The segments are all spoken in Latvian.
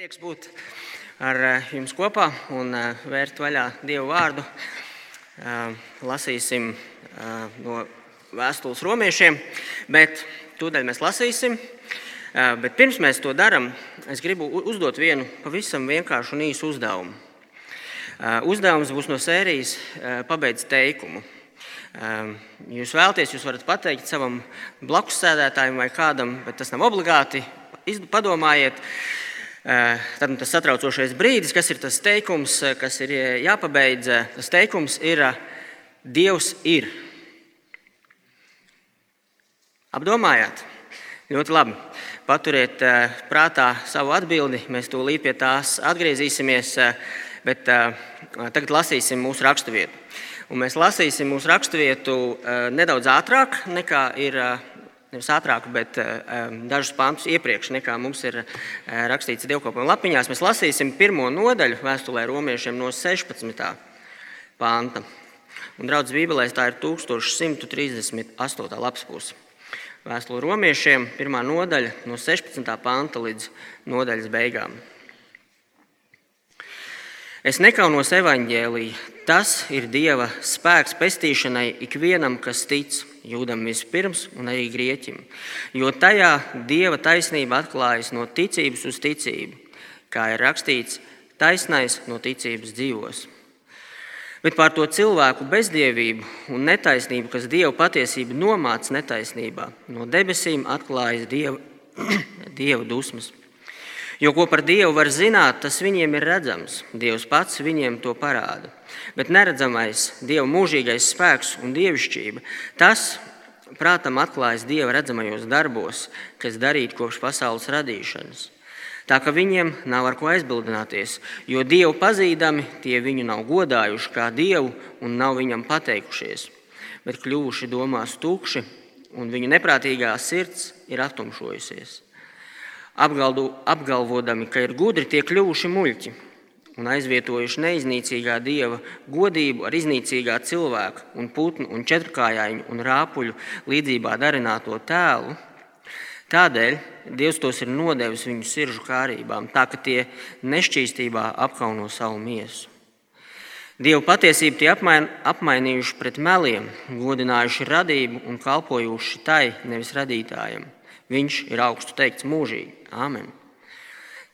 Prieks būt ar eh, jums kopā un eh, vērt vaļā Dievu vārdu. Eh, lasīsim no vēstules romiešiem, bet tūdaļ mēs lasīsim. Bet pirms mēs to darām, es gribu uzdot vienu pavisam vienkāršu un īsu uzdevumu. Uzdevums būs no sērijas pabeigts teikumu. Jūs vēlaties, jūs varat pateikt savam blakus sēdētājam vai kādam, bet tas nav obligāti. Padomājiet, Tad tas satraucošais brīdis, kas ir tas teikums, kas ir jāpabeidz, tas teikums ir Dievs ir. Apdomājāt? Ļoti labi. Paturiet prātā savu atbildi, mēs tūlīt pie tās atgriezīsimies, bet tagad lasīsim mūsu raksturvietu. Un mēs lasīsim mūsu raksturvietu nedaudz ātrāk nekā ir nevis ātrāk, bet uh, dažus pantus iepriekš nekā mums ir uh, rakstīts dievkalpojuma lapiņās. Mēs lasīsim pirmo nodaļu vēstulē romiešiem no 16. panta. Un, draugs, Bībelē tā ir 1138. lapas puse. Vēstule romiešiem, pirmā nodaļa no 16. panta līdz nodaļas beigām. Es nekaunos evaņģēlīju. Tas ir Dieva spēks pestīšanai ikvienam, kas tic, jūdam vispirms un arī grieķim. Jo tajā Dieva taisnība atklājas no ticības uz ticību, kā ir rakstīts, taisnais no ticības dzīvos. Bet par to cilvēku bezdievību un netaisnību, kas Dieva patiesību nomāca netaisnībā, no debesīm atklājas Dieva, dieva dusmas. Jo ko par Dievu var zināt, tas viņiem ir redzams. Dievs pats viņiem to parāda. Bet neredzamais, Dieva mūžīgais spēks un dievišķība, tas prātam atklājas Dieva redzamajos darbos, kas darīti kopš pasaules radīšanas. Tā ka viņiem nav ar ko aizbildināties, jo Dievu pazīdami tie viņu nav godājuši kā Dievu un nav viņam pateikušies, bet kļuvuši domās tukši, un viņu neprātīgā sirds ir aptumšojusies apgaldu, apgalvodami, ka ir gudri, tie kļuvuši muļķi un aizvietojuši neiznīcīgā dieva godību ar iznīcīgā cilvēka un putnu un četrkājaiņu un rāpuļu līdzībā darināto tēlu. Tādēļ Dievs tos ir nodevis viņu sirdžu kārībām, tā ka tie nešķīstībā apkauno savu miesu. Dievu patiesību tie apmain, apmainījuši pret meliem, godinājuši radību un kalpojuši tai, nevis radītājiem. Viņš ir augstu teikts mūžīgi. Āmen.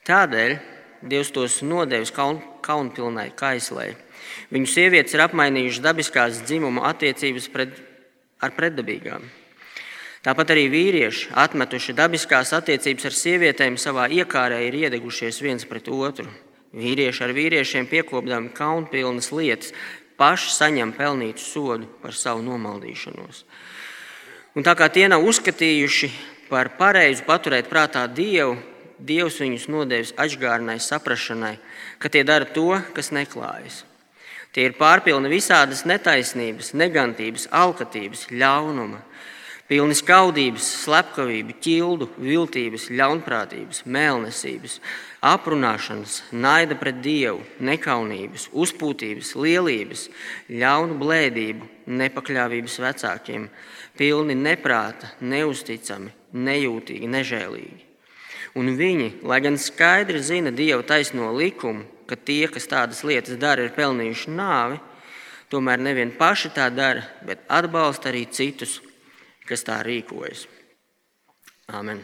Tādēļ Dievs tos nodevis kaun, kaunpilnai kaislē. Viņu sievietes ir apmainījušas dabiskās dzimuma attiecības pret, ar pretdabīgām. Tāpat arī vīrieši, atmetuši dabiskās attiecības ar sievietēm, savā iekārē ir iedegušies viens pret otru. Vīrieši ar vīriešiem piekopdami kaunpilnas lietas, paši saņem pelnītu sodu par savu nomaldīšanos. Un tā kā tie nav uzskatījuši par pareizu paturēt prātā Dievu, Dievs viņus nodevis atgādnai saprašanai, ka tie dara to, kas neklājas. Tie ir pārpilni visādas netaisnības, negantības, alkatības, ļaunuma, pilni skaudības, slepkavību, ķildu, viltības, ļaunprātības, mēlnesības, aprunāšanas, naida pret dievu, nekaunības, uzpūtības, lielības, ļaunu blēdību, nepakļāvības vecākiem, pilni neprāta, neusticami, nejūtīgi, nežēlīgi. Un viņi, lai gan skaidri zina Dieva taisno likumu, ka tie, kas tādas lietas dara, ir pelnījuši nāvi, tomēr nevien paši tā dara, bet atbalsta arī citus, kas tā rīkojas. Amen.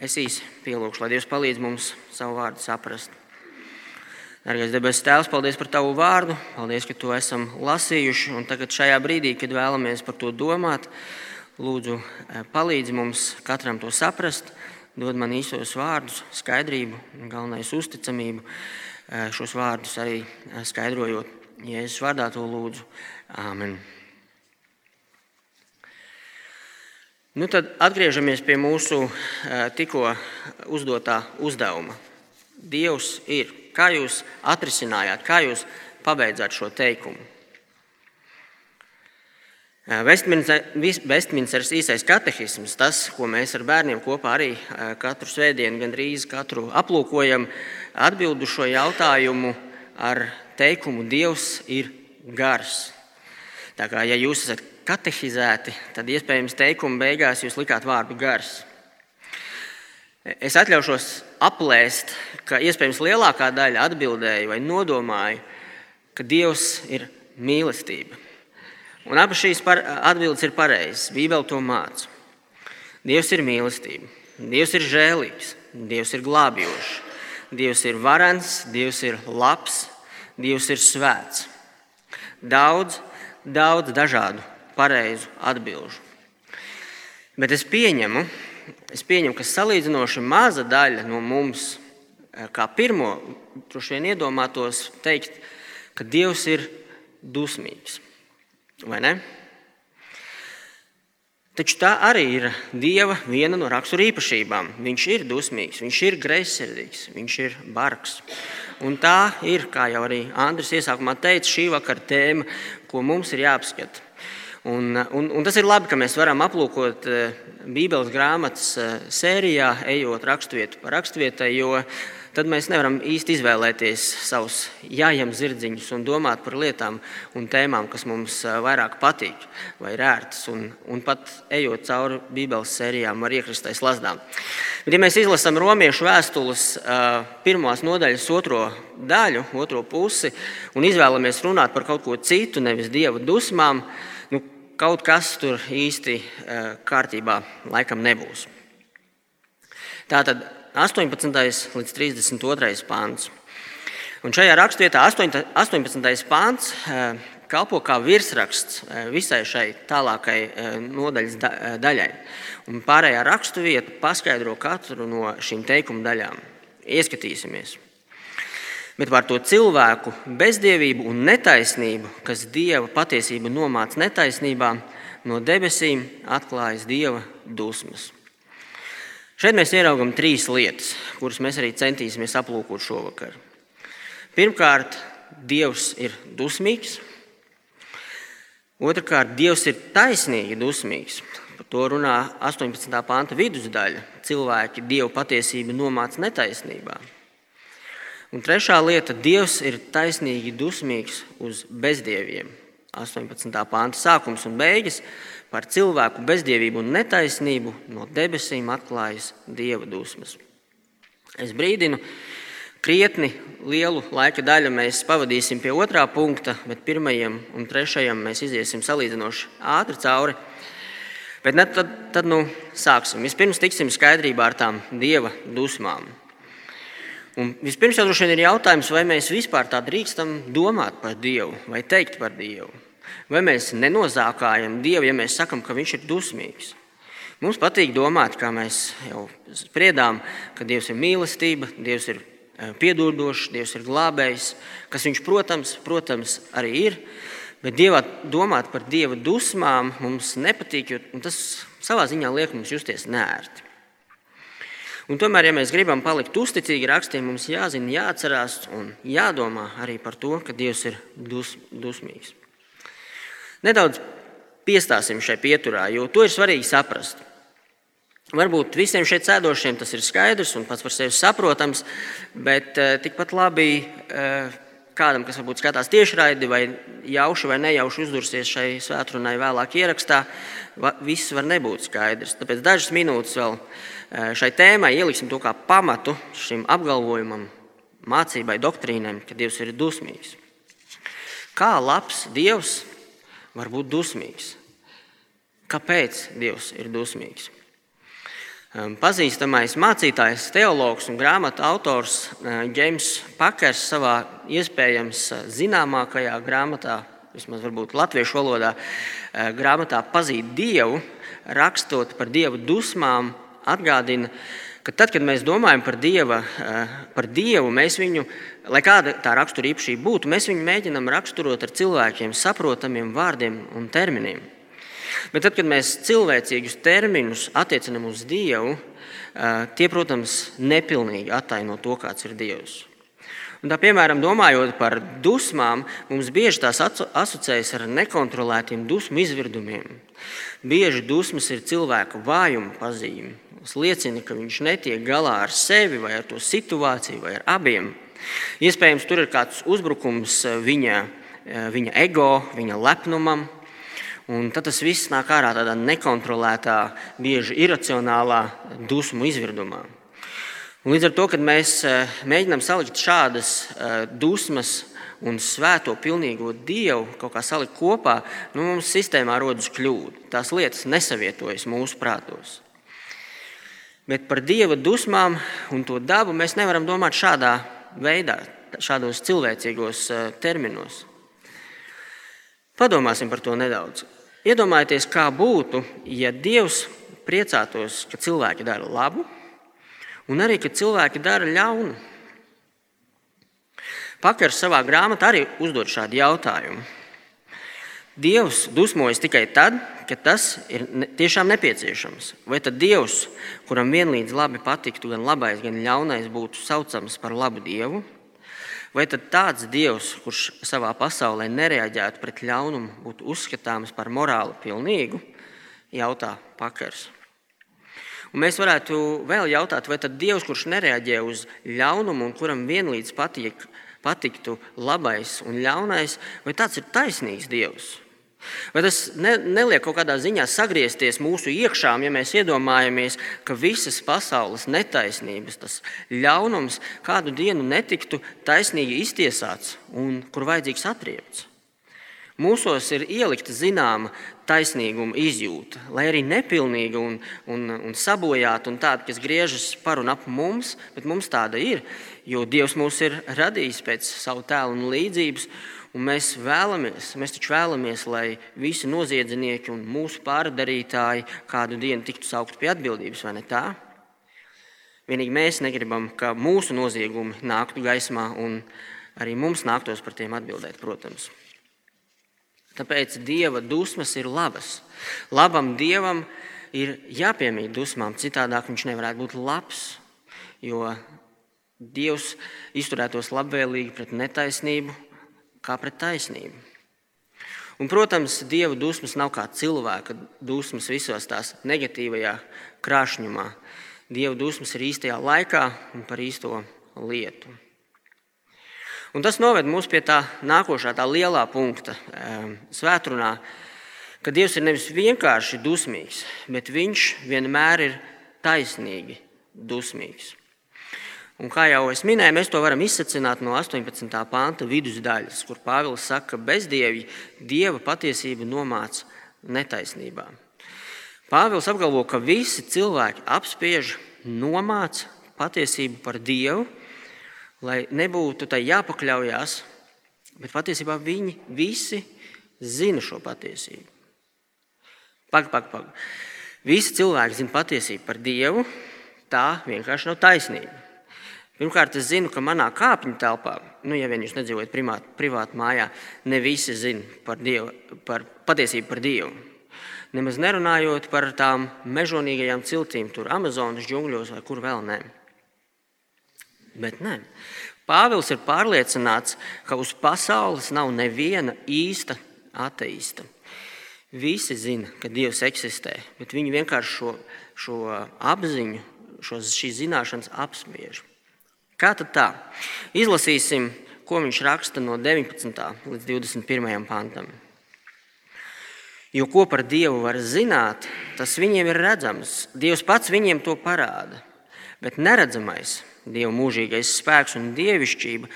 Es īsi pielūgšu, lai Dievs palīdz mums savu vārdu saprast. Dargais debesu Tēvs, paldies par Tavu vārdu, paldies, ka to esam lasījuši. Un tagad, šajā brīdī, kad vēlamies par to domāt, Lūdzu, eh, palīdzi mums katram to saprast, dod man īsos vārdus, skaidrību, galvenais uzticamību. Šos vārdus arī skaidrojot, Jēzus vārdā to lūdzu. Āmen. Nu tad atgriežamies pie mūsu tikko uzdotā uzdevuma. Dievs ir. Kā jūs atrisinājāt, kā jūs pabeidzāt šo teikumu? Vestminsteras īsais katehisms, tas, ko mēs ar bērniem kopā arī katru svētdienu, gandrīz katru aplūkojam, atbild uz šo jautājumu ar teikumu: Dievs ir gars. Tā kā ja jūs esat katehizēti, tad iespējams teikuma beigās jūs likāt vārdu gars. Es atļaušos aplēst, ka iespējams lielākā daļa atbildēja vai nodomāja, ka Dievs ir mīlestība. Un abas šīs atbildes ir pareizas. Bībele to māca. Dievs ir mīlestība, Dievs ir žēlīgs, Dievs ir glābjošs, Dievs ir varants, Dievs ir labs, Dievs ir svēts. Daudz, daudz dažādu pareizu atbildžu. Bet es pieņemu, es pieņemu, ka salīdzinoši maza daļa no mums, eh, kā pirmo, droši vien iedomātos teikt, ka Dievs ir dusmīgs. Vai ne? Taču tā arī ir Dieva viena no rakstura īpašībām. Viņš ir dusmīgs, viņš ir greizsirdīgs, viņš ir bargs. Un tā ir, kā jau arī Andris iesākumā teica, šī vakara tēma, ko mums ir jāapskata. Un, un, un tas ir labi, ka mēs varam aplūkot eh, Bībeles grāmatas eh, sērijā, ejot raksturvietu pa raksturvietai, jo tad mēs nevaram īsti izvēlēties savus jājam zirdziņus un domāt par lietām un tēmām, kas mums vairāk patīk vai ērtas. Un, un pat ejot cauri Bībeles sērijām, var iekristais lazdām. Bet, ja mēs izlasām romiešu vēstules pirmās nodaļas otro daļu, otro pusi, un izvēlamies runāt par kaut ko citu, nevis dieva dusmām, kaut kas tur īsti kārtībā laikam nebūs. Tātad 18. līdz 32. pāns. Un šajā raksturvietā 18. pāns eh, kalpo kā virsraksts eh, visai šai tālākai nodaļas daļai. Un pārējā raksturvieta paskaidro katru no šīm teikuma daļām. Ieskatīsimies! bet par to cilvēku bezdievību un netaisnību, kas dieva patiesību nomāca netaisnībā, no debesīm atklājas dieva dusmas. Šeit mēs ieraugām trīs lietas, kuras mēs arī centīsimies aplūkot šovakar. Pirmkārt, Dievs ir dusmīgs. Otrakārt, Dievs ir taisnīgi dusmīgs. Par to runā 18. panta vidusdaļa. Cilvēki Dievu patiesību nomāca netaisnībā. Un trešā lieta - Dievs ir taisnīgi dusmīgs uz bezdieviem. 18. pānta sākums un beigas par cilvēku bezdievību un netaisnību no debesīm atklājas Dieva dusmas. Es brīdinu, krietni lielu laika daļu mēs pavadīsim pie otrā punkta, bet pirmajam un trešajam mēs iziesim salīdzinoši ātri cauri. Bet ne, tad, tad nu, sāksim. Vispirms tiksim skaidrībā ar tām Dieva dusmām. Un vispirms jau droši vien ir jautājums, vai mēs vispār tā drīkstam domāt par Dievu vai teikt par Dievu. Vai mēs nenozākājam Dievu, ja mēs sakam, ka Viņš ir dusmīgs? Mums patīk domāt, kā mēs jau spriedām, ka Dievs ir mīlestība, Dievs ir e, piedodošs, Dievs ir glābējs, kas Viņš, protams, protams arī ir. Bet dievā, domāt par Dieva dusmām mums nepatīk, jo tas savā ziņā liek mums justies nērti. Un tomēr, ja mēs gribam palikt uzticīgi rakstiem, mums jāzina, jāatcerās un jādomā arī par to, ka Dievs ir dus, dusmīgs. Nedaudz piestāsim šai pieturā, jo to ir svarīgi saprast. Varbūt visiem šeit sēdošiem tas ir skaidrs un pats par sevi saprotams, bet uh, tikpat labi uh, kādam, kas varbūt skatās tiešraidi vai jauši vai nejauši uzdursies šai svētkrunai vēlāk ierakstā, viss var nebūt skaidrs. Tāpēc dažas minūtes vēl Eh, šai tēmai ieliksim to kā pamatu šim apgalvojumam, mācībai, doktrīnai, ka Dievs ir dusmīgs. Kā labs Dievs var būt dusmīgs? Kāpēc Dievs ir dusmīgs? Pazīstamais mācītājs, teologs un grāmatu autors Džeims Pakers savā iespējams eh, zināmākajā grāmatā, vismaz varbūt latviešu valodā, grāmatā Pazīt Dievu, rakstot par Dieva dusmām, atgādina, ka tad, kad mēs domājam par, dieva, eh, par Dievu, mēs viņu, lai kāda tā rakstura īpašība būtu, mēs viņu mēģinām raksturot ar cilvēkiem saprotamiem vārdiem un terminiem. Bet tad, kad mēs cilvēcīgus terminus attiecinām uz Dievu, eh, tie, protams, nepilnīgi attaino to, kāds ir Dievs. Un tā, piemēram, domājot par dusmām, mums bieži tās asociējas ar nekontrolētiem dusmu izvirdumiem. Bieži dusmas ir cilvēka vājuma pazīme. Tas liecina, ka viņš netiek galā ar sevi, vai ar to situāciju, vai ar abiem. Iespējams, tur ir kāds uzbrukums viņa, viņa ego, viņa lepnumam. Un tad tas viss nāk ārā tādā nekontrolētā, bieži iracionālā dusmu izvirdumā. Un līdz ar to, kad mēs eh, mēģinām salikt šādas eh, dusmas un svēto pilnīgo dievu kaut kā salikt kopā, nu, mums sistēmā rodas kļūda. Tās lietas nesavietojas mūsu prātos. Bet par dieva dusmām un to dabu mēs nevaram domāt šādā veidā, šādos cilvēcīgos eh, terminos. Padomāsim par to nedaudz. Iedomājieties, kā būtu, ja Dievs priecātos, ka cilvēki dara labu, un arī, ka cilvēki dara ļaunu. Pakars savā grāmatā arī uzdod šādu jautājumu. Dievs dusmojas tikai tad, kad tas ir tiešām nepieciešams. Vai tad Dievs, kuram vienlīdz labi patiktu gan labais, gan ļaunais, būtu saucams par labu Dievu? Vai tad tāds Dievs, kurš savā pasaulē nereaģētu pret ļaunumu, būtu uzskatāms par morāli pilnīgu? Jautā Pakars. Un mēs varētu vēl jautāt, vai tad Dievs, kurš nereaģē uz ļaunumu un kuram vienlīdz patīk, patiktu labais un ļaunais, vai tāds ir taisnīgs Dievs? Vai tas ne, neliek kaut kādā ziņā sagriezties mūsu iekšām, ja mēs iedomājamies, ka visas pasaules netaisnības, tas ļaunums kādu dienu netiktu taisnīgi iztiesāts un kur vajadzīgs atriebts? Mūsos ir ielikta zināma taisnīguma izjūta, lai arī nepilnīga un, un, un sabojāta, un tāda, kas griežas par un ap mums, bet mums tāda ir, jo Dievs mūs ir radījis pēc savu tēlu un līdzības. Un mēs vēlamies, mēs taču vēlamies, lai visi noziedznieki un mūsu pārdarītāji kādu dienu tiktu saukti pie atbildības, vai ne tā? Vienīgi mēs negribam, ka mūsu noziegumi nāktu gaismā, un arī mums nāktos par tiem atbildēt, protams. Tāpēc dieva dusmas ir labas. Labam dievam ir jāpiemīt dusmām, citādi viņš nevarētu būt labs. Jo Dievs izturētos labvēlīgi pret netaisnību, kā pret taisnību. Un, protams, dieva dusmas nav kā cilvēka dusmas visos tās negatīvajā krāšņumā. Dieva dusmas ir īstajā laikā un par īsto lietu. Un tas noved mūs pie tā nākošā, tā lielā punkta ehm, svētkrunā, ka Dievs ir nevis vienkārši dusmīgs, bet Viņš vienmēr ir taisnīgi dusmīgs. Un kā jau es minēju, mēs to varam izsacināt no 18. panta vidusdaļas, kur Pāvils saka, ka bezdievi dieva patiesību nomāca netaisnībā. Pāvils apgalvo, ka visi cilvēki apspiež, nomāca patiesību par dievu, lai nebūtu tai jāpakļaujas, bet patiesībā viņi visi zina šo patiesību. Pagaid, pagaid, pagaid. Visi cilvēki zina patiesību par dievu, tā vienkārši nav taisnība. Pirmkārt, es zinu, ka manā kāpņu telpā, nu, ja vien jūs nedzīvojat privātā mājā, ne visi zina par, dievu, par patiesību par Dievu. Nemaz nerunājot par tām mežonīgajām ciltīm, tur Amazonas džungļos vai kur vēl nē. Bet nē. Pāvils ir pārliecināts, ka uz pasaules nav neviena īsta ateista. Visi zina, ka Dievs eksistē, bet viņi vienkārši šo, šo apziņu, šo, šīs zināšanas apspiež. Kā tad tā? Izlasīsim, ko viņš raksta no 19. līdz 21. pantam. Jo ko par Dievu var zināt, tas viņiem ir redzams. Dievs pats viņiem to parāda. Bet neredzamais, Dieva mūžīgais spēks un dievišķība,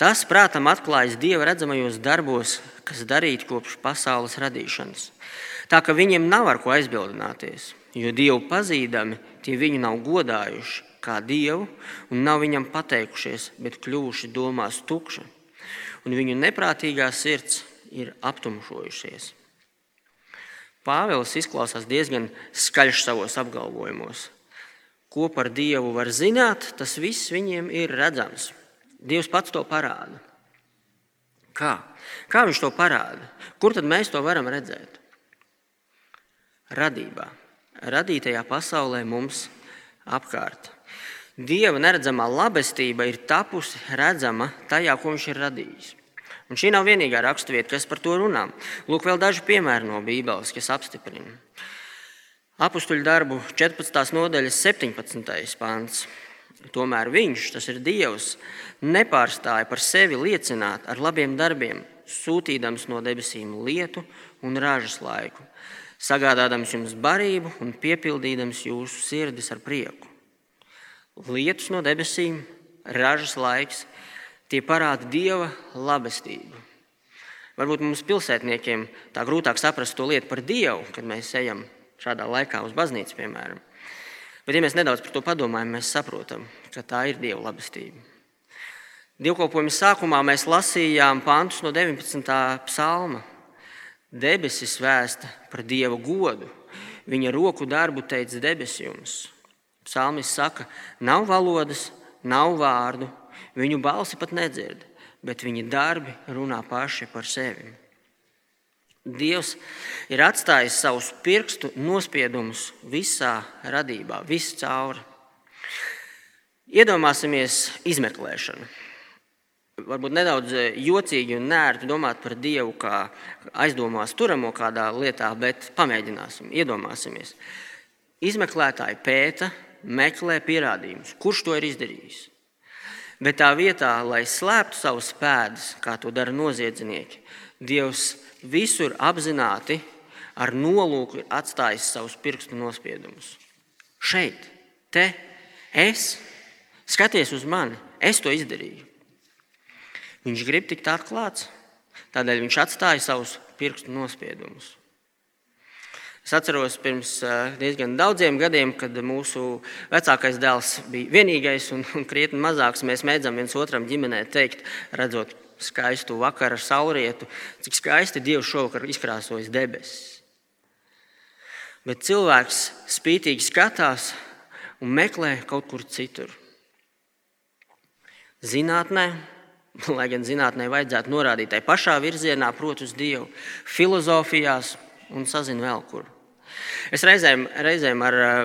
tas prātam atklājas Dieva redzamajos darbos, kas darīti kopš pasaules radīšanas. Tā ka viņiem nav ar ko aizbildināties, jo Dievu pazīdami tie viņu nav godājuši kā dievu un nav viņam pateikušies, bet kļuvuši domās tukši, un viņu neprātīgā sirds ir aptumšojušies. Pāvils izklausās diezgan skaļš savos apgalvojumos. Ko par Dievu var zināt, tas viss viņiem ir redzams. Dievs pats to parāda. Kā? Kā viņš to parāda? Kur tad mēs to varam redzēt? Radībā. Radītajā pasaulē mums apkārt. Dieva neredzamā labestība ir tapusi redzama tajā, ko viņš ir radījis. Un šī nav vienīgā raksturvieta, kas par to runā. Lūk, vēl daži piemēri no Bībeles, kas apstiprina. Apustuļu darbu 14. nodaļas 17. pāns. Tomēr viņš, tas ir Dievs, nepārstāja par sevi liecināt ar labiem darbiem, sūtīdams no debesīm lietu un ražas laiku, sagādādams jums barību un piepildīdams jūsu sirdis ar prieku. lietus no debesīm, ražas laiks, tie parāda dieva labestību. Varbūt mums pilsētniekiem tā grūtāk saprast to lietu par dievu, kad mēs ejam šādā laikā uz baznīcu, piemēram. Bet, ja mēs nedaudz par to padomājam, mēs saprotam, ka tā ir dieva labestība. Dievkalpojuma sākumā mēs lasījām pantus no 19. psalma. Debesis vēsta par dieva godu, viņa roku darbu teica debesis jums. Psalmis saka, nav valodas, nav vārdu, viņu balsi pat nedzird, bet viņa darbi runā paši par sevi. Dievs ir atstājis savus pirkstu nospiedumus visā radībā, viscauri. Iedomāsimies izmeklēšanu. Varbūt nedaudz jocīgi un nērti domāt par Dievu kā aizdomās turamo kādā lietā, bet pamēģināsim, iedomāsimies. Izmeklētāji pēta, meklē pierādījumus, kurš to ir izdarījis. Bet tā vietā, lai slēptu savus pēdas, kā to dara noziedznieki, Dievs visur apzināti ar nolūku ir atstājis savus pirkstu nospiedumus. Šeit, te, es, skaties uz mani, es to izdarīju. Viņš grib tikt atklāts, tādēļ viņš atstāja savus pirkstu nospiedumus. Es atceros, pirms diezgan daudziem gadiem, kad mūsu vecākais dēls bija vienīgais un, un krietni mazāks, mēs mēdzam viens otram ģimenē teikt, redzot skaistu vakaru ar saulrietu, cik skaisti Dievs šovakar izkrāsojis debesis. Bet cilvēks spītīgi skatās un meklē kaut kur citur. Zinātnē, lai gan zinātnē vajadzētu norādīt tai pašā virzienā, proti, uz Dievu, filozofijās un sazinu vēl kur. Es reizēm, reizēm ar uh,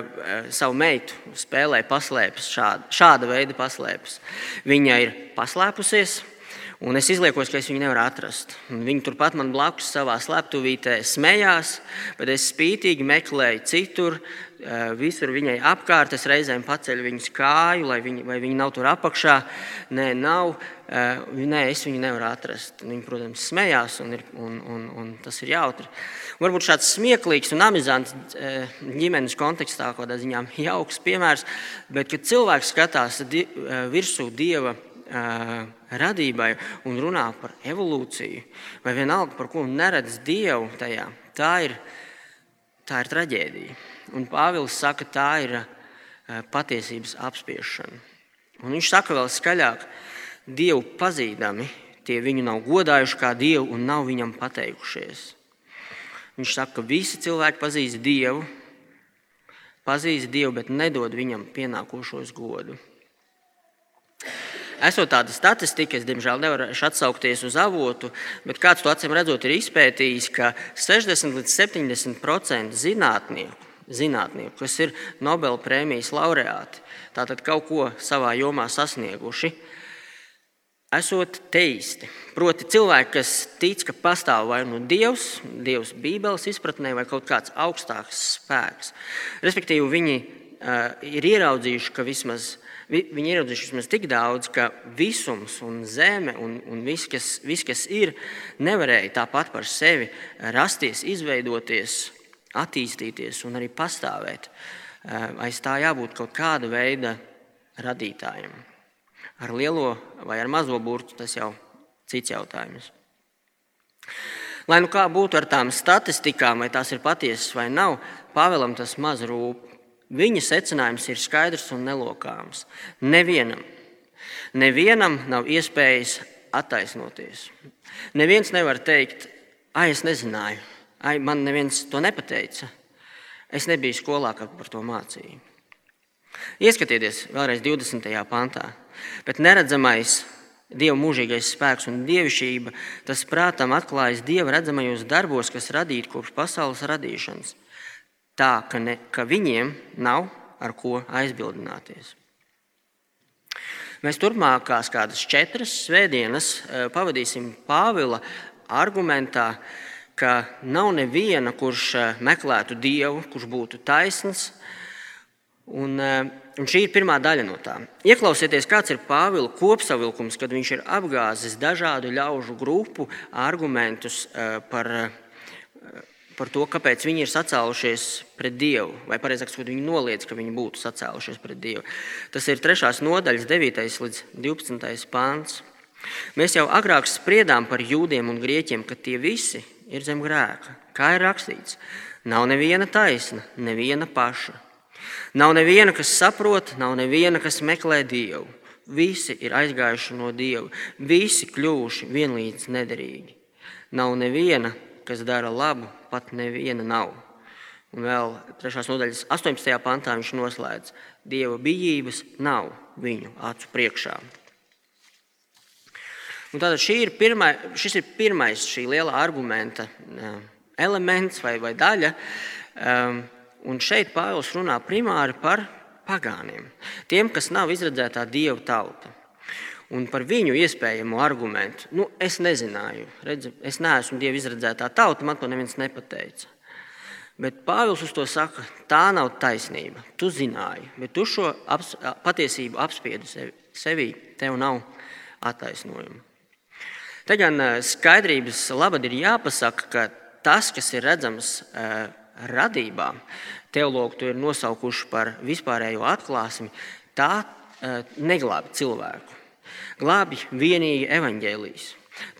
savu meitu spēlēju paslēpes, šāda, šāda veida paslēpes. Viņa ir paslēpusies, Un es izliekos, ka es viņu nevaru atrast. Viņa turpat man blakus savā slepkavītē smējās, bet es spītīgi meklēju citur, eh, visur viņai apkārt. Es reizēm paceļu viņas kāju, lai viņa, vai viņa nav tur apakšā. Nē, nav. Eh, nē, es viņu nevaru atrast. Viņa, protams, smējās, un, ir, un, un, un tas ir jautri. Varbūt šāds smieklīgs un amizants eh, ģimenes kontekstā, kādā ziņā jauks piemērs, bet kad cilvēks skatās virsū dieva radībai un runā par evolūciju, vai vienalga par ko neredz Dievu tajā, tā ir, tā ir traģēdija. Un Pāvils saka, tā ir patiesības apspiešana. Un viņš saka vēl skaļāk, Dievu pazīdami, tie viņu nav godājuši kā Dievu un nav viņam pateikušies. Viņš saka, ka visi cilvēki pazīst Dievu, pazīst Dievu, bet nedod viņam pienākošos godu. Esot tāda statistika, es diemžēl nevaru atsaukties uz avotu, bet kāds to acīm redzot, ir izpētījis, ka 60 līdz 70% zinātnieku, zinātnieku, kas ir Nobela prēmijas laureāti, tātad kaut ko savā jomā sasnieguši, esot teisti. Proti, cilvēki, kas tic, ka pastāv vai nu Dievs, Dievs Bībeles izpratnē, vai kaut kāds augstāks spēks. Respektīvi, viņi uh, ir ieraudzījuši, ka vismaz Viņi ieraudzījuši vismaz tik daudz, ka visums un zeme un, un viss, kas, vis, kas ir, nevarēja tāpat par sevi rasties, izveidoties, attīstīties un arī pastāvēt. Eh, aiz tā jābūt kaut kāda veida radītājiem. Ar lielo vai ar mazo burtu tas jau cits jautājums. Lai nu kā būtu ar tām statistikām, vai tās ir patiesas vai nav, Pāvēlam tas maz rūp. Viņa secinājums ir skaidrs un nelokāms. Nevienam, nevienam nav iespējas attaisnoties. Neviens nevar teikt, ah, es nezināju, ai, man neviens to nepateica. Es nebiju skolā, kad par to mācīju. Ieskatieties vēlreiz 20. pantā. Bet neredzamais Dieva mūžīgais spēks un dievišķība, tas prātam atklājas Dieva redzamajos darbos, kas radīti kopš pasaules radīšanas tā, ka, ne, ka viņiem nav ar ko aizbildināties. Mēs turpmākās kādas četras svētdienas eh, pavadīsim Pāvila argumentā, ka nav neviena, kurš eh, meklētu Dievu, kurš būtu taisns. Un, eh, un šī ir pirmā daļa no tā. Ieklausieties, kāds ir Pāvila kopsavilkums, kad viņš ir apgāzis dažādu ļaužu grupu argumentus par par to, kāpēc viņi ir sacēlušies pret Dievu, vai precīzāk sakot, viņi noliedz, ka viņi būtu sacēlušies pret Dievu. Tas ir 3. nodaļas 9. līdz 12. pāns. Mēs jau agrāk spriedām par jūdiem un grieķiem, ka tie visi ir zem grēka. Kā ir rakstīts, nav neviena taisna, neviena paša. Nav neviena, kas saprot, nav neviena, kas meklē Dievu. Visi ir aizgājuši no Dieva, visi kļuvuši vienlīdz nederīgi. Nav neviena, kas dara labu, pat neviena nav. Un vēl 3. nodaļas 18. pantā viņš noslēdz: Dieva bijības nav viņu acu priekšā. Un tātad ir pirmai, šis ir pirmais šī liela argumenta elements vai, vai daļa. Un šeit Pāvils runā primāri par pagāniem, tiem, kas nav izredzētā dieva tauta un par viņu iespējamo argumentu. Nu, es nezināju, redzi, es neesmu Dieva izredzētā tauta, man to neviens nepateica. Bet Pāvils uz to saka, tā nav taisnība. Tu zināji, bet tu šo aps, patiesību apspiedi sevi, sevī, tev nav attaisnojuma. Te gan skaidrības labad ir jāpasaka, ka tas, kas ir redzams radībā, teologi to ir nosaukuši par vispārējo atklāsmi, tā neglābi cilvēku glābi vienīgi evaņģēlijas.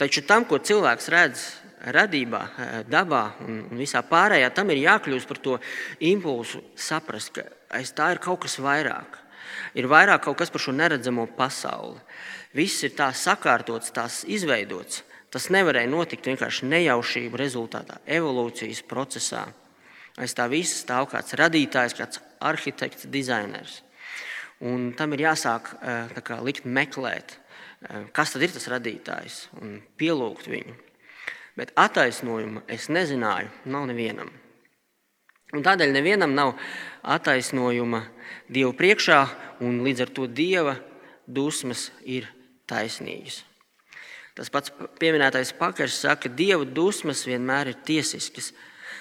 Taču tam, ko cilvēks redz radībā, dabā un visā pārējā, tam ir jākļūst par to impulsu, saprast, ka aiz tā ir kaut kas vairāk. Ir vairāk kaut kas par šo neredzamo pasauli. Viss ir tā sakārtots, tās izveidots. Tas nevarēja notikt vienkārši nejaušību rezultātā, evolūcijas procesā. Aiz tā visa stāv kāds radītājs, kāds arhitekts, dizainers. Un tam ir jāsāk kā, likt meklēt, kas tad ir tas radītājs un pielūgt viņu. Bet attaisnojumu es nezināju, nav nevienam. Un tādēļ nevienam nav attaisnojuma Dieva priekšā, un līdz ar to Dieva dusmas ir taisnīgas. Tas pats pieminētais pakaļs saka, ka Dieva dusmas vienmēr ir tiesiskas.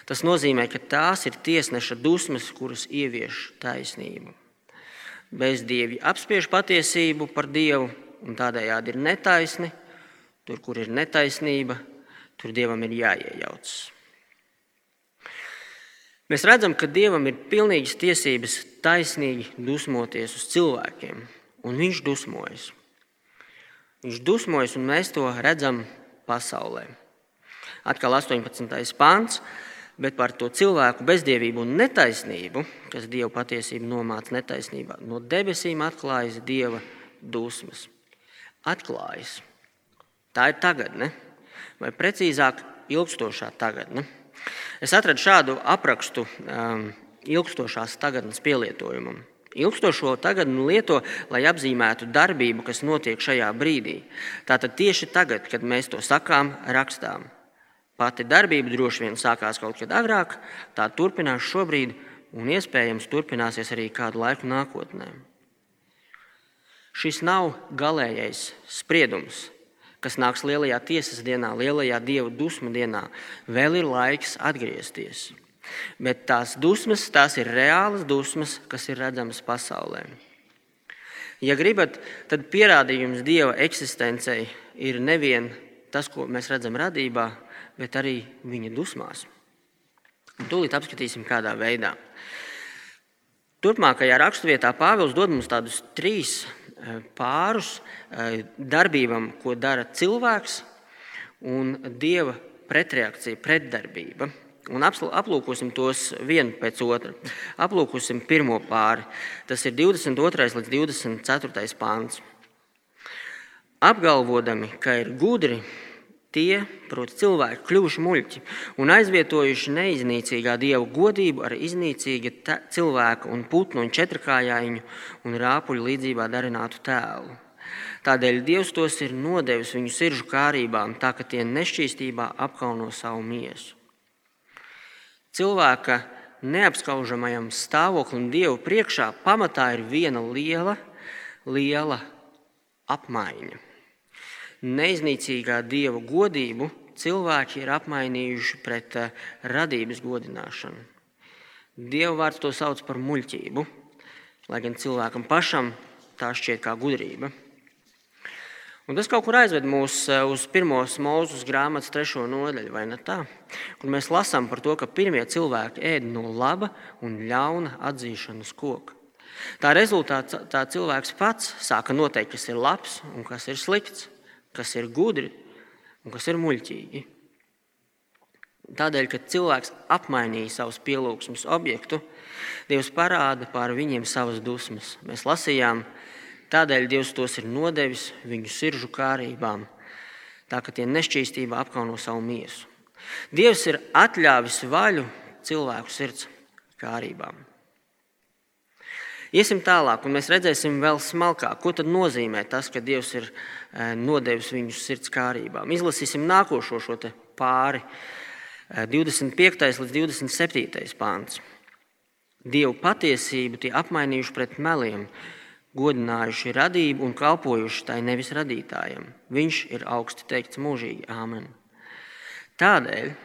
Tas nozīmē, ka tās ir tiesneša dusmas, kuras ievieš taisnību. Bez dievi apspiež patiesību par Dievu, un tādējādi ir netaisni. Tur, kur ir netaisnība, tur dievam ir jāiejaucas. Mēs redzam, ka dievam ir pilnīgas tiesības taisnīgi dusmoties uz cilvēkiem, un viņš dusmojas. Viņš dusmojas, un mēs to redzam pasaulē. Atkal 18. pāns, bet par to cilvēku bezdievību un netaisnību, kas dievu patiesību nomāca netaisnībā, no debesīm atklājas dieva dusmas atklājas. Tā ir tagadne, vai precīzāk, ilgstošā tagadne. Es atradu šādu aprakstu um, ilgstošās tagadnes pielietojumam. Ilgstošo tagadni lieto, lai apzīmētu darbību, kas notiek šajā brīdī. Tātad tieši tagad, kad mēs to sakām, rakstām. Pati darbība droši vien sākās kaut kad agrāk, tā turpinās šobrīd un iespējams turpināsies arī kādu laiku nākotnē. Šis nav galīgais spriedums, kas nāks lielajā tiesas dienā, lielajā dievu dusmu dienā. Vēl ir laiks atgriezties. Bet tās dusmas, tās ir reālas dusmas, kas ir redzamas pasaulē. Ja gribat, tad pierādījums dieva eksistencei ir nevien tas, ko mēs redzam radībā, bet arī viņa dusmās. Un tūlīt apskatīsim, kādā veidā. Turpmākajā raksturvietā Pāvils dod mums tādus trīs Eh, pārus eh, darbībām, ko dara cilvēks, un dieva pretreakcija, pretdarbība. Un aplūkosim tos vienu pēc otra. Aplūkosim pirmo pāri. Tas ir 22. līdz 24. pāns. Apgalvodami, ka ir gudri, Tie, proti, cilvēki, kļuvuši muļķi un aizvietojuši neiznīcīgā dieva godību ar iznīcīga cilvēka un putnu un četrkājaiņu un rāpuļu līdzībā darinātu tēlu. Tādēļ Dievs tos ir nodevis viņu sirdžu kārībām, tā ka tie nešķīstībā apkauno savu miesu. Cilvēka neapskaužamajam stāvoklim Dievu priekšā pamatā ir viena liela, liela apmaiņa neiznīcīgā dieva godību cilvēki ir apmainījuši pret eh, radības godināšanu. Dieva vārds to sauc par muļķību, lai gan cilvēkam pašam tā šķiet kā gudrība. Un tas kaut kur aizved mūs eh, uz pirmos mūzes grāmatas trešo nodaļu, vai ne tā? Kur mēs lasām par to, ka pirmie cilvēki ēda no laba un ļauna atzīšanas koka. Tā rezultātā tā cilvēks pats sāka noteikt, kas ir labs un kas ir slikts, kas ir gudri un kas ir muļķīgi. Tādēļ, kad cilvēks apmainīja savus pielūgsmes objektu, Dievs parāda pār viņiem savas dusmas. Mēs lasījām, Tādēļ Dievs tos ir nodevis viņu sirdžu kārībām, tā ka tie nešķīstībā apkauno savu miesu. Dievs ir atļāvis vaļu cilvēku sirds kārībām. Iesim tālāk, un mēs redzēsim vēl smalkāk, ko nozīmē tas, ka Dievs ir nodevis viņu sirds kārībām. Izlasīsim nākošo šo pāri, 25. E, līdz 27. pāns. Dievu patiesību tie apmainījuši pret meliem, godinājuši radību un kalpojuši tai nevis radītājam. Viņš ir augsti teikts mūžīgi. Āmen. Tādēļ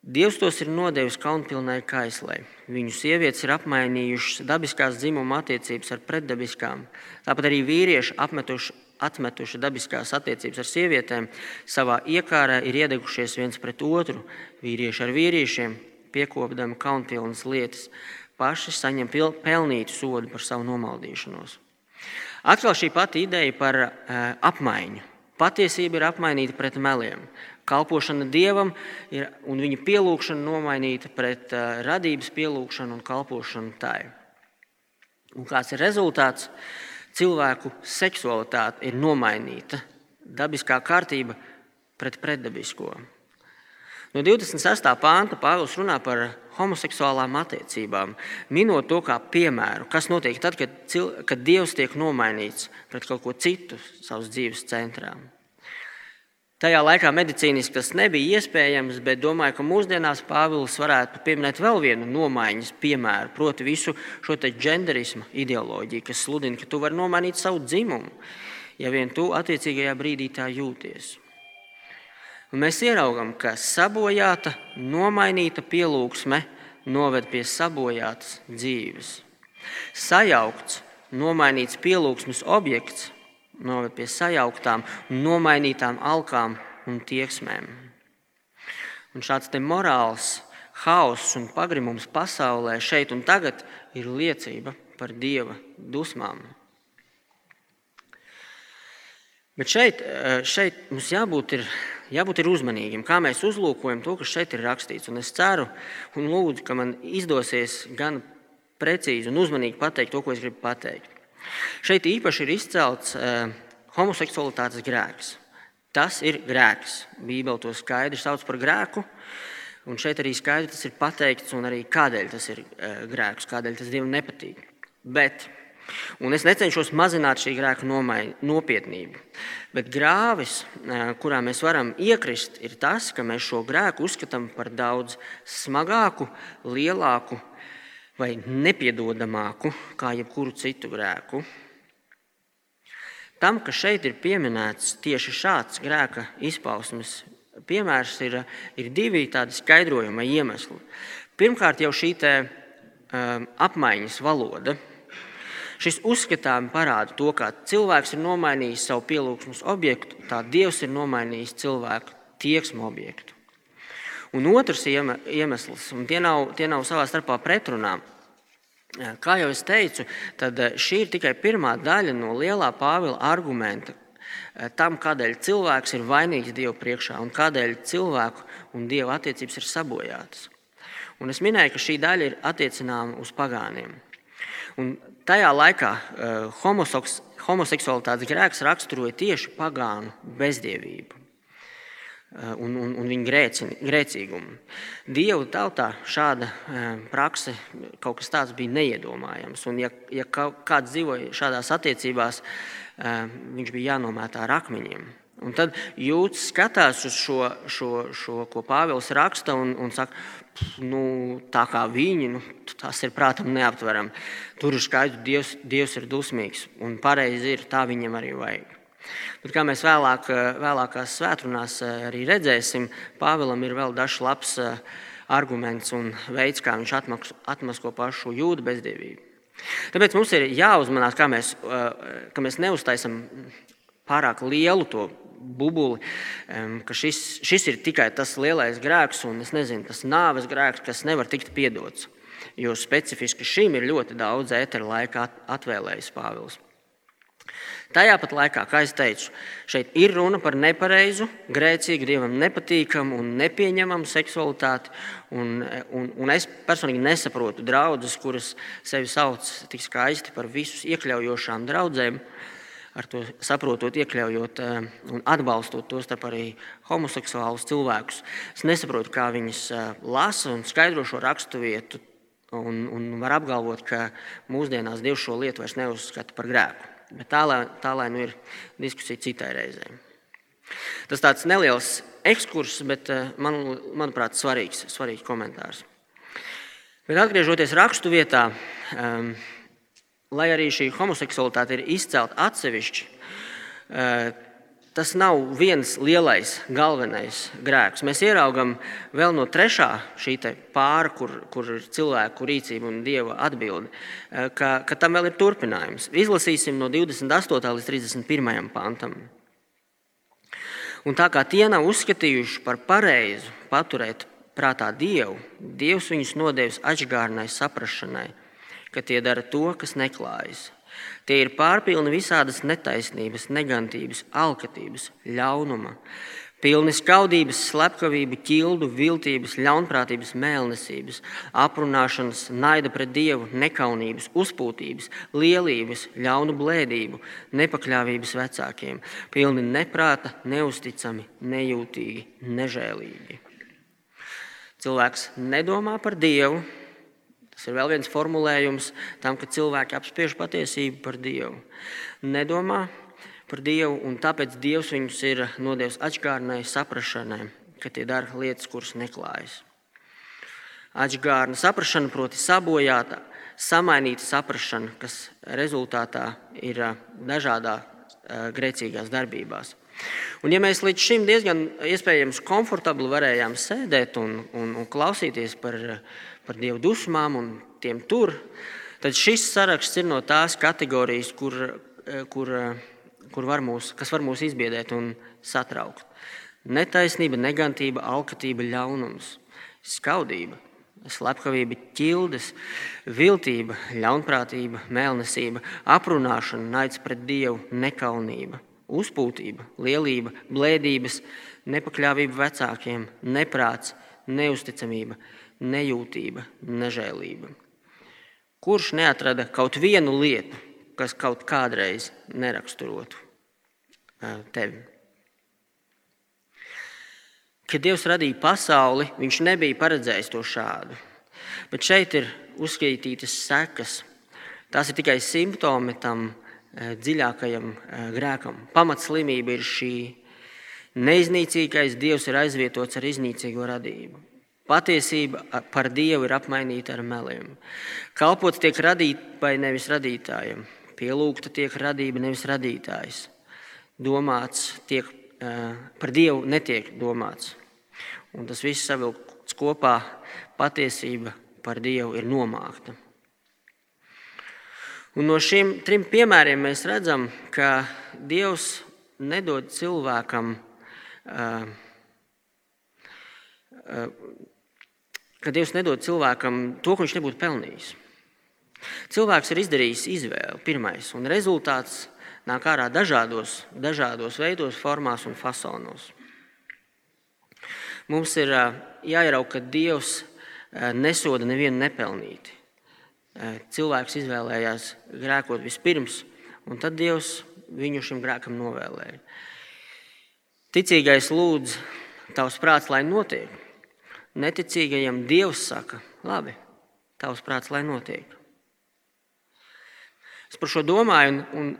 Dievs tos ir nodevis kaunpilnai kaislei. Viņu sievietes ir apmainījušas dabiskās dzimuma attiecības ar pretdabiskām. Tāpat arī vīrieši apmetuši, atmetuši dabiskās attiecības ar sievietēm, savā iekārā ir iedegušies viens pret otru, vīrieši ar vīriešiem, piekopdami kaunpilnas lietas paši saņem pelnītu sodu par savu nomaldīšanos. Atkal šī pati ideja par uh, apmaiņu. Patiesība ir apmainīta pret meliem. Kalpošana dievam ir, un viņa pielūgšana nomainīta pret uh, radības pielūgšanu un kalpošanu tai. Un kāds ir rezultāts? Cilvēku seksualitāte ir nomainīta. Dabiskā kārtība pret pretdabisko. No 26. pānta Pāvils runā par homoseksuālām attiecībām, minot to kā piemēru, kas notiek tad, kad, cil, kad Dievs tiek nomainīts pret kaut ko citu savas dzīves centrā. Tajā laikā medicīniski tas nebija iespējams, bet domāju, ka mūsdienās Pāvils varētu pieminēt vēl vienu nomaiņas piemēru, proti, visu šo genderismu ideoloģiju, kas sludina, ka tu vari nomainīt savu dzimumu, ja vien tu attiecīgajā brīdī tā jūties. Un mēs ieraugām, ka sabojāta, nomainīta pielūgsme noved pie sabojātas dzīves. Sajaukts, nomainīts pielūgsmes objekts noved pie sajauktām, nomainītām alkām un tieksmēm. Un šāds morāls haoss un pagrimums pasaulē šeit un tagad ir liecība par dieva dusmām. Bet šeit, šeit mums jābūt ir jābūt uzmanīgiem, kā mēs uzlūkojam to, kas šeit ir rakstīts. Un es ceru un lūdzu, ka man izdosies gan precīzi un uzmanīgi pateikt to, ko es gribu pateikt. Šeit īpaši ir izcelts uh, homoseksualitātes grēks. Tas ir grēks. Bībele to skaidri sauc par grēku. Un šeit arī skaidri tas ir pateikts, un arī kādēļ tas ir uh, grēks, kādēļ tas Dievam nepatīk. Bet Un es necenšos mazināt šī grēka nopietnību. Bet grāvis, kurā mēs varam iekrist, ir tas, ka mēs šo grēku uzskatām par daudz smagāku, lielāku vai nepiedodamāku kā jebkuru citu grēku. Tam, ka šeit ir pieminēts tieši šāds grēka izpausmes piemērs, ir, ir divi tādi skaidrojuma iemesli. Pirmkārt, jau šī te, um, apmaiņas valoda Šis uzskatām parāda to, kā cilvēks ir nomainījis savu pielūgsmes objektu, tā Dievs ir nomainījis cilvēku tieksmu objektu. Un otrs iemesls, un tie nav, tie nav savā starpā pretrunā, kā jau es teicu, tad šī ir tikai pirmā daļa no lielā Pāvila argumenta tam, kādēļ cilvēks ir vainīgs Dievu priekšā un kādēļ cilvēku un Dieva attiecības ir sabojātas. Un es minēju, ka šī daļa ir attiecināma uz pagāniem. Un tajā laikā uh, homoseksualitātes grēks raksturoja tieši pagānu bezdievību un, un, un viņa grēci, grēcīgumu. Dievu tautā šāda uh, prakse, kaut kas tāds bija neiedomājams. Un, ja, ja kāds dzīvoja šādās attiecībās, viņš bija jānomētā ar akmeņiem. Un tad jūtas skatās uz šo, šo, šo ko Pāvils raksta, un, un saka, nu, tā kā viņi, nu, tas ir prātam neaptverami. Tur ir skaidrs, Dievs, Dievs ir dusmīgs, un pareizi ir, tā viņam arī vajag. Bet, kā mēs vēlāk, vēlākās svētdienās arī redzēsim, Pāvēlam ir vēl dažs labs arguments un veids, kā viņš atmasko pašu jūdu bezdievību. Tāpēc mums ir jāuzmanās, kā mēs, ka mēs neuztaisam pārāk lielu to bubuli, ka šis, šis ir tikai tas lielais grēks, un nezinu, tas nāves grēks, kas nevar tikt piedots. Jo specifiski šim ir ļoti daudz ētera laika atvēlējis Pāvils. Tajā pat laikā, kā jau teicu, šeit ir runa par nepareizu, grēcīgu, dievam nepatīkamu un nepieņemamu seksualitāti. Un, un, un es personīgi nesaprotu draugus, kuras sevi sauc tik skaisti par visus iekļaujošām draudzēm. Ar to saprotot, iekļaujot eh, un atbalstot tos arī homoseksuālus cilvēkus. Es nesaprotu, kā viņas eh, lasa un skaidro šo raksturvietu, un, un var apgalvot, ka mūsdienās Dievs šo lietu vairs neuzskata par grēku. Bet tā, lai, tā lai nu ir diskusija citai reizei. Tas tāds neliels ekskurss, bet eh, man, manuprāt, svarīgs, svarīgs komentārs. Bet atgriežoties rakstu vietā, um, lai arī šī homoseksualitāte ir izcelta atsevišķi, uh, tas nav viens lielais, galvenais grēks. Mēs ieraugām vēl no trešā šī pāra, kur, kur ir cilvēku rīcība un dieva atbilde, eh, ka, ka tam vēl ir turpinājums. Izlasīsim no 28. līdz 31. pantam. Un tā kā tie nav uzskatījuši par pareizu paturēt prātā dievu, dievs viņus nodevis atžgārnai saprašanai, ka tie dara to, kas neklājas Tie ir pārpilni visādas netaisnības, negantības, alkatības, ļaunuma, pilni skaudības, slepkavību, ķildu, viltības, ļaunprātības, mēlnesības, aprunāšanas, naida pret dievu, nekaunības, uzpūtības, lielības, ļaunu blēdību, nepakļāvības vecākiem, pilni neprāta, neusticami, nejūtīgi, nežēlīgi. Cilvēks nedomā par dievu, Tas ir vēl viens formulējums tam, ka cilvēki apspiež patiesību par Dievu. Nedomā par Dievu, un tāpēc Dievs viņus ir nodevis atgādnai, saprašanai, ka tie dara lietas, kuras neklājas. Atgādna saprašana, proti, sabojāta, samainīta saprašana, kas rezultātā ir dažādā grēcīgās darbībās. Un, ja mēs līdz šim diezgan komfortabli varējām sēdēt un, un, un klausīties par par dievu dusmām un tiem tur, tad šis saraksts ir no tās kategorijas, kur, eh, kur, eh, kur var mūs, kas var mūs izbiedēt un satraukt. Netaisnība, negantība, alkatība, ļaunums, skaudība, slepkavība, ķildes, viltība, ļaunprātība, mēlnesība, aprunāšana, naids pret dievu, nekaunība, uzpūtība, lielība, blēdības, nepakļāvība vecākiem, neprāts, neusticamība, nejūtība, nežēlība. Kurš neatrada kaut vienu lietu, kas kaut kādreiz neraksturotu tevi? Kad Dievs radīja pasauli, Viņš nebija paredzējis to šādu. Bet šeit ir uzskaitītas sekas. Tās ir tikai simptomi tam dziļākajam grēkam. Pamatslimība ir šī. Neiznīcīgais Dievs ir aizvietots ar iznīcīgo radību. Patiesība par Dievu ir apmainīta ar meliem. Kalpots tiek radībai nevis radītājiem, pielūgta tiek radība nevis radītājs. Domāts tiek, par Dievu netiek domāts. Un tas viss savilkts kopā, patiesība par Dievu ir nomākta. Un no šiem trim piemēriem mēs redzam, ka Dievs nedod cilvēkam uh, uh, ka Dievs nedod cilvēkam to, ko viņš nebūtu pelnījis. Cilvēks ir izdarījis izvēli pirmais, un rezultāts nāk ārā dažādos, dažādos veidos, formās un fasonos. Mums ir jāierauga, ka Dievs nesoda nevienu nepelnīti. Cilvēks izvēlējās grēkot vispirms, un tad Dievs viņu šim grēkam novēlēja. Ticīgais lūdz, tavs prāts, lai notiek, neticīgajam Dievs saka, labi, tavs prāts, lai notiek. Es par šo domāju, un, un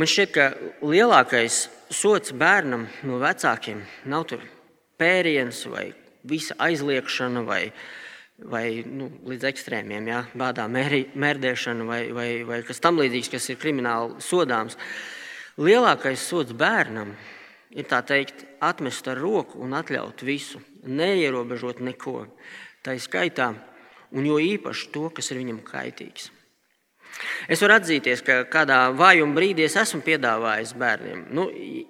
man šķiet, ka lielākais sots bērnam no vecākiem nav tur pēriens vai visa aizliekšana vai, vai nu, līdz ekstrēmiem, jā, bādā mēri, mērdēšana vai, vai, vai kas tam līdzīgs, kas ir krimināli sodāms. Lielākais sots bērnam ir tā teikt, atmest ar roku un atļaut visu neierobežot neko. Tā ir skaitā, un jo īpaši to, kas ir viņam kaitīgs. Es varu atzīties, ka kādā vājuma brīdī es esmu piedāvājis bērniem, nu,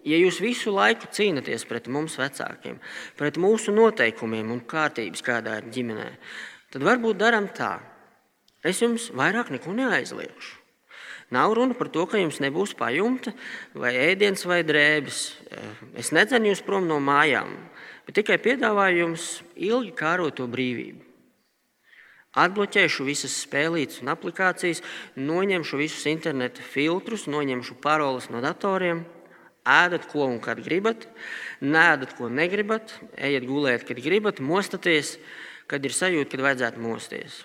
ja jūs visu laiku cīnāties pret mums, vecākiem, pret mūsu noteikumiem un kārtības, kādā ir ģimenē, tad varbūt darām tā. Es jums vairāk neko neaizliegšu. Nav runa par to, ka jums nebūs pajumta, vai ēdiens, vai drēbes. Es nedzenu jūs prom no mājām, bet tikai piedāvāju jums ilgi kāroto brīvību. Atbloķēšu visas spēlītes un aplikācijas, noņemšu visus interneta filtrus, noņemšu paroles no datoriem. Ēdat, ko un kad gribat, nēdat, ko negribat, ejiet gulēt, kad gribat, mostaties, kad ir sajūta, kad vajadzētu mosties.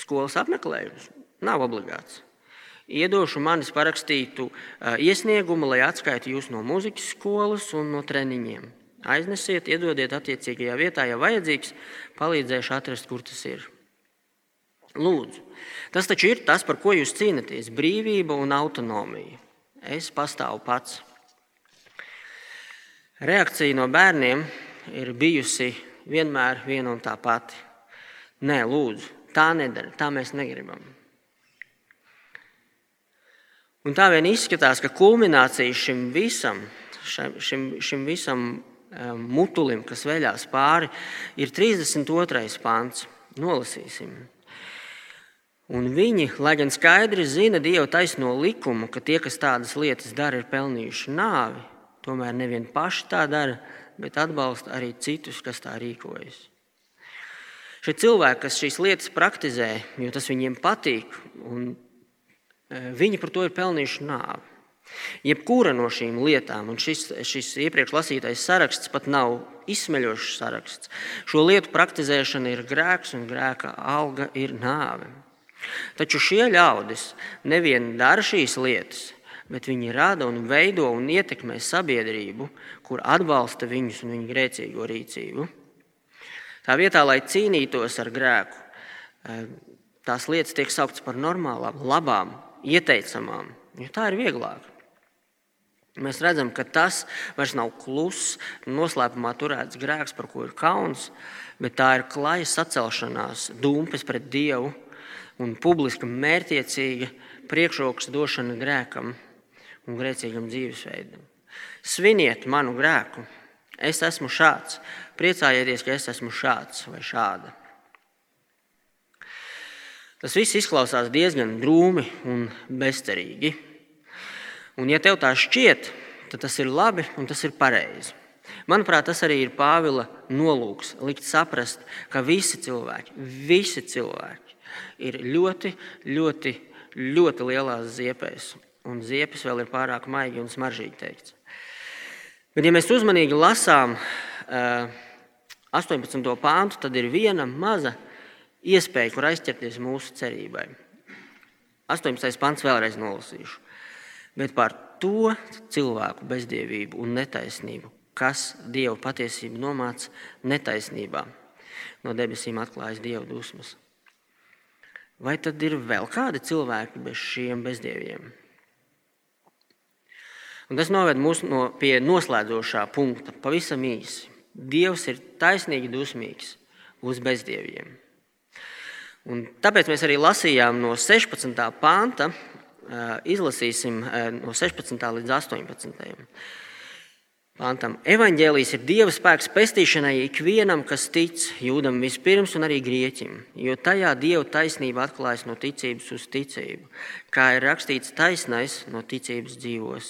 Skolas apmeklējums nav obligāts. Iedošu manis parakstītu iesniegumu, lai atskaitu jūs no muzikas skolas un no treniņiem. Aiznesiet, iedodiet attiecīgajā vietā, ja vajadzīgs, palīdzēšu atrast, kur tas ir. Lūdzu, tas taču ir tas, par ko jūs cīnāties - brīvība un autonomija. Es pastāvu pats. Reakcija no bērniem ir bijusi vienmēr viena un tā pati. Nē, lūdzu, tā nedara, tā mēs negribam. Un tā vien izskatās, ka kulminācija šim visam, šim, šim visam mutulim, kas veļās pāri, ir 32. pāns. Nolasīsim. Un viņi, lai gan skaidri zina Dieva taisno likumu, ka tie, kas tādas lietas dara, ir pelnījuši nāvi, tomēr nevien paši tā dara, bet atbalsta arī citus, kas tā rīkojas. Šie cilvēki, kas šīs lietas praktizē, jo tas viņiem patīk, un e, viņi par to ir pelnījuši nāvi. Jebkura no šīm lietām, un šis, šis iepriekš lasītais saraksts pat nav izsmeļošs saraksts, šo lietu praktizēšana ir grēks, un grēka alga ir nāve. Taču šie ļaudis nevien dara šīs lietas, bet viņi rada un veido un ietekmē sabiedrību, kur atbalsta viņus un viņu grēcīgo rīcību. Tā vietā, lai cīnītos ar grēku, eh, tās lietas tiek sauktas par normālām, labām, ieteicamām, jo tā ir vieglāk. Mēs redzam, ka tas vairs nav kluss, noslēpumā turēts grēks, par ko ir kauns, bet tā ir klaja sacelšanās, dūmpes pret Dievu un publiska mērķiecīga priekšrokas došana grēkam un grēcīgam dzīvesveidam. Sviniet manu grēku. Es esmu šāds. Priecājieties, ka es esmu šāds vai šāda. Tas viss izklausās diezgan drūmi un bezcerīgi. Un, ja tev tā šķiet, tad tas ir labi un tas ir pareizi. Manuprāt, tas arī ir Pāvila nolūks, likt saprast, ka visi cilvēki, visi cilvēki ir ļoti, ļoti, ļoti lielās ziepēs. Un ziepes vēl ir pārāk maigi un smaržīgi teikts. Bet, ja mēs uzmanīgi lasām 18. Eh, pāntu, tad ir viena maza iespēja, kur aizķerties mūsu cerībai. 18. pāns vēlreiz nolasīšu. Bet par to cilvēku bezdievību un netaisnību, kas Dievu patiesību nomāca netaisnībā, no debesīm atklājas Dieva dusmas. Vai tad ir vēl kādi cilvēki bez šiem bezdieviem? Un tas noved mūs no, pie noslēdzošā punkta. Pavisam īsi. Dievs ir taisnīgi dusmīgs uz bezdieviem. Un tāpēc mēs arī lasījām no 16. panta, izlasīsim no 16. līdz 18. Pantam. Evangelijas ir Dieva spēks pestīšanai ikvienam, kas tic, jūdam vispirms un arī grieķim, jo tajā Dieva taisnība atklājas no ticības uz ticību, kā ir rakstīts, taisnais no ticības dzīvos.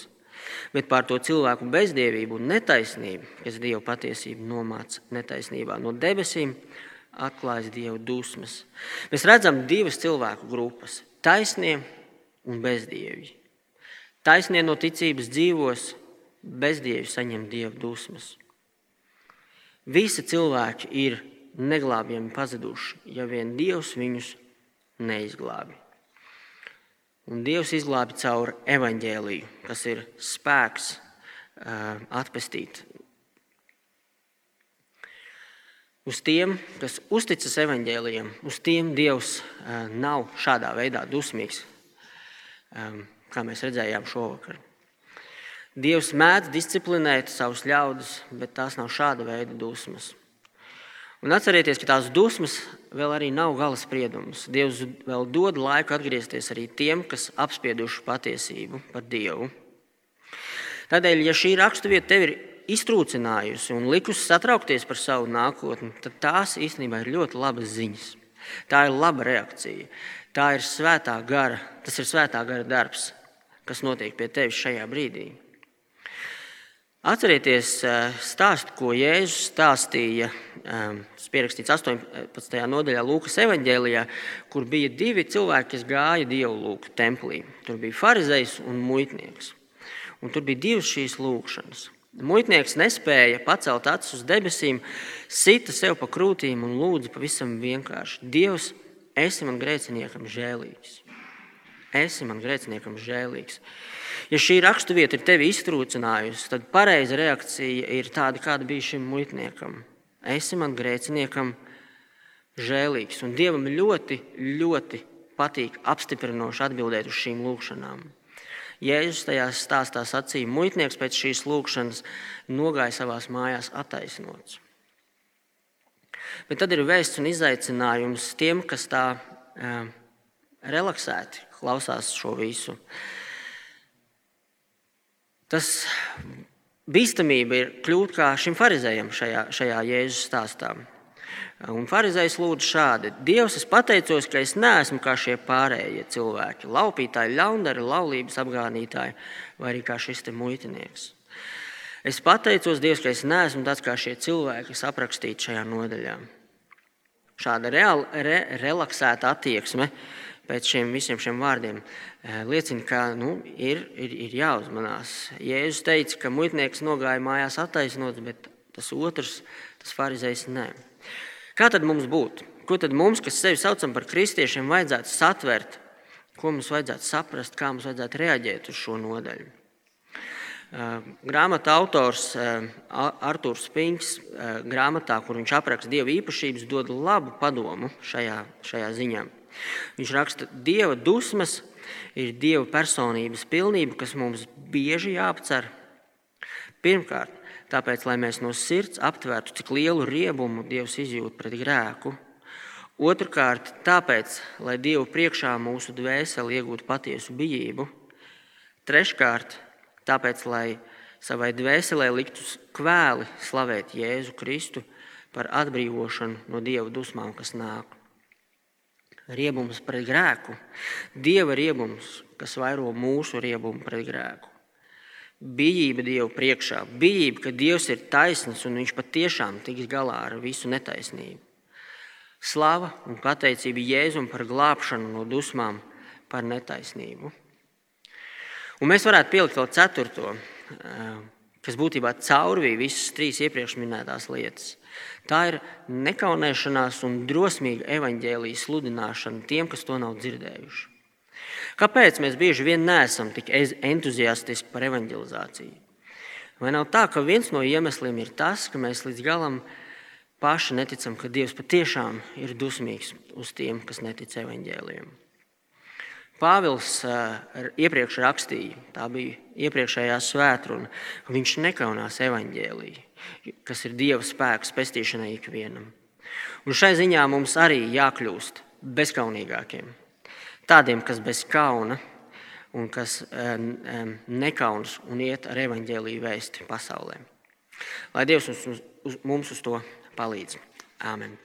Bet par to cilvēku bezdievību un netaisnību, kas Dieva patiesību nomāca netaisnībā no debesīm, atklājas Dieva dusmas. Mēs redzam divas cilvēku grupas - taisnie un bezdievi. Taisnie no ticības dzīvos, bezdievi saņem dievu dusmas. Visi cilvēki ir neglābjami pazuduši, ja vien Dievs viņus neizglābi. Un Dievs izglābi caur evaņģēliju, kas ir spēks uh, atpestīt. Uz tiem, kas uzticas evaņģēlijam, uz tiem Dievs uh, nav šādā veidā dusmīgs, kā mēs redzējām šovakar. Dievs mēdz disciplinēt savus ļaudis, bet tās nav šāda veida dusmas. Un atcerieties, ka tās dusmas vēl arī nav gala spriedums. Dievs vēl dod laiku atgriezties arī tiem, kas apspieduši patiesību par Dievu. Tādēļ, ja šī raksturvieta tev ir iztrūcinājusi un likusi satraukties par savu nākotni, tad tās īstenībā ir ļoti labas ziņas. Tā ir laba reakcija. Tā ir svētā gara, tas ir svētā gara darbs, kas notiek pie tevis šajā brīdī. Atcerieties eh, stāstu, ko Jēzus stāstīja. Eh, tas pierakstīts 18. nodaļā Lūkas evanģēlijā, kur bija divi cilvēki, kas gāja dievu lūgtu templī. Tur bija farizējs un muitnieks. Un tur bija divas šīs lūkšanas. Muitnieks nespēja pacelt acis uz debesīm, sita sev pa krūtīm un lūdza pavisam vienkārši: Dievs, esi man grēciniekam žēlīgs. Esi man grēciniekam žēlīgs. Ja šī raksturvieta ir tevi iztrūcinājusi, tad pareiza reakcija ir tāda, kāda bija šim muitniekam. Esi man grēciniekam žēlīgs. Un Dievam ļoti, ļoti patīk apstiprinoši atbildēt uz šīm lūgšanām. Jēzus tajā stāstā sacīja, muitnieks pēc šīs lūgšanas nogāja savās mājās attaisnots. Bet tad ir vēsts un izaicinājums tiem, kas tā uh, relaksēti klausās šo visu. Tas bīstamība ir kļūt kā šim farizējam šajā, šajā Jēzus stāstā. Un Pharizējs lūdz šādi: Dievs, es pateicos, ka es neesmu kā šie pārējie cilvēki, laupītāji, ļaundari, laulības apgānītāji, vai arī kā šis muitinieks. Es pateicos Dievs, ka es neesmu tāds kā šie cilvēki, kas aprakstīti šajā nodaļā. Šāda real, re, relaksēta attieksme pēc šiem visiem šiem vārdiem eh, liecina, ka nu, ir, ir, ir jāuzmanās. Jēzus teica, ka muitnieks nogāja mājās attaisnots, bet tas otrs, tas farizējs, nē. Kā tad mums būtu? Ko tad mums, kas sevi saucam par kristiešiem, vajadzētu satvert, ko mums vajadzētu saprast, kā mums vajadzētu reaģēt uz šo nodaļu? Grāmatā autors Arthurs Pinks, grāmatā, kur viņš apraksta dieva īpašības, dod labu padomu šajā, šajā ziņā. Viņš raksta, ka dieva dusmas ir dieva personības pilnība, kas mums bieži jāapcer. Pirmkārt, Tāpēc, lai mēs no sirds aptvērtu, cik lielu riebumu Dievs izjūt pret grēku. Otrakārt, tāpēc, lai Dievu priekšā mūsu dvēseli iegūtu patiesu bijību. Treškārt, tāpēc, lai savai dvēselē liktu kvēli slavēt Jēzu Kristu par atbrīvošanu no Dieva dusmām, kas nāk. Riebums pret grēku, Dieva riebums, kas vairo mūsu riebumu pret grēku bijība Dievu priekšā, bijība, ka Dievs ir taisnīgs un Viņš patiešām tiks galā ar visu netaisnību. Slava un pateicība Jēzum par glābšanu no dusmām, par netaisnību. Un mēs varētu pielikt vēl ceturto, eh, kas būtībā caurvīja visas trīs iepriekš minētās lietas. Tā ir nekaunēšanās un drosmīga evaņģēlijas sludināšana tiem, kas to nav dzirdējuši. Kāpēc mēs bieži vien neesam tik entuziastiski par evanģelizāciju? Vai nav tā, ka viens no iemesliem ir tas, ka mēs līdz galam paši neticam, ka Dievs patiešām ir dusmīgs uz tiem, kas netic evaņģēliem? Pāvils iepriekš rakstīja, tā bija iepriekšējā svētkruna, ka viņš nekaunās evaņģēlīju, kas ir Dieva spēks pestīšanai ikvienam. Un šai ziņā mums arī jākļūst bezkaunīgākiem. Tādiem, kas bez kauna un kas nekaunas un iet ar evaņģēlīju vēsti pasaulē. Lai Dievs mums uz, mums uz to palīdz. Āmen!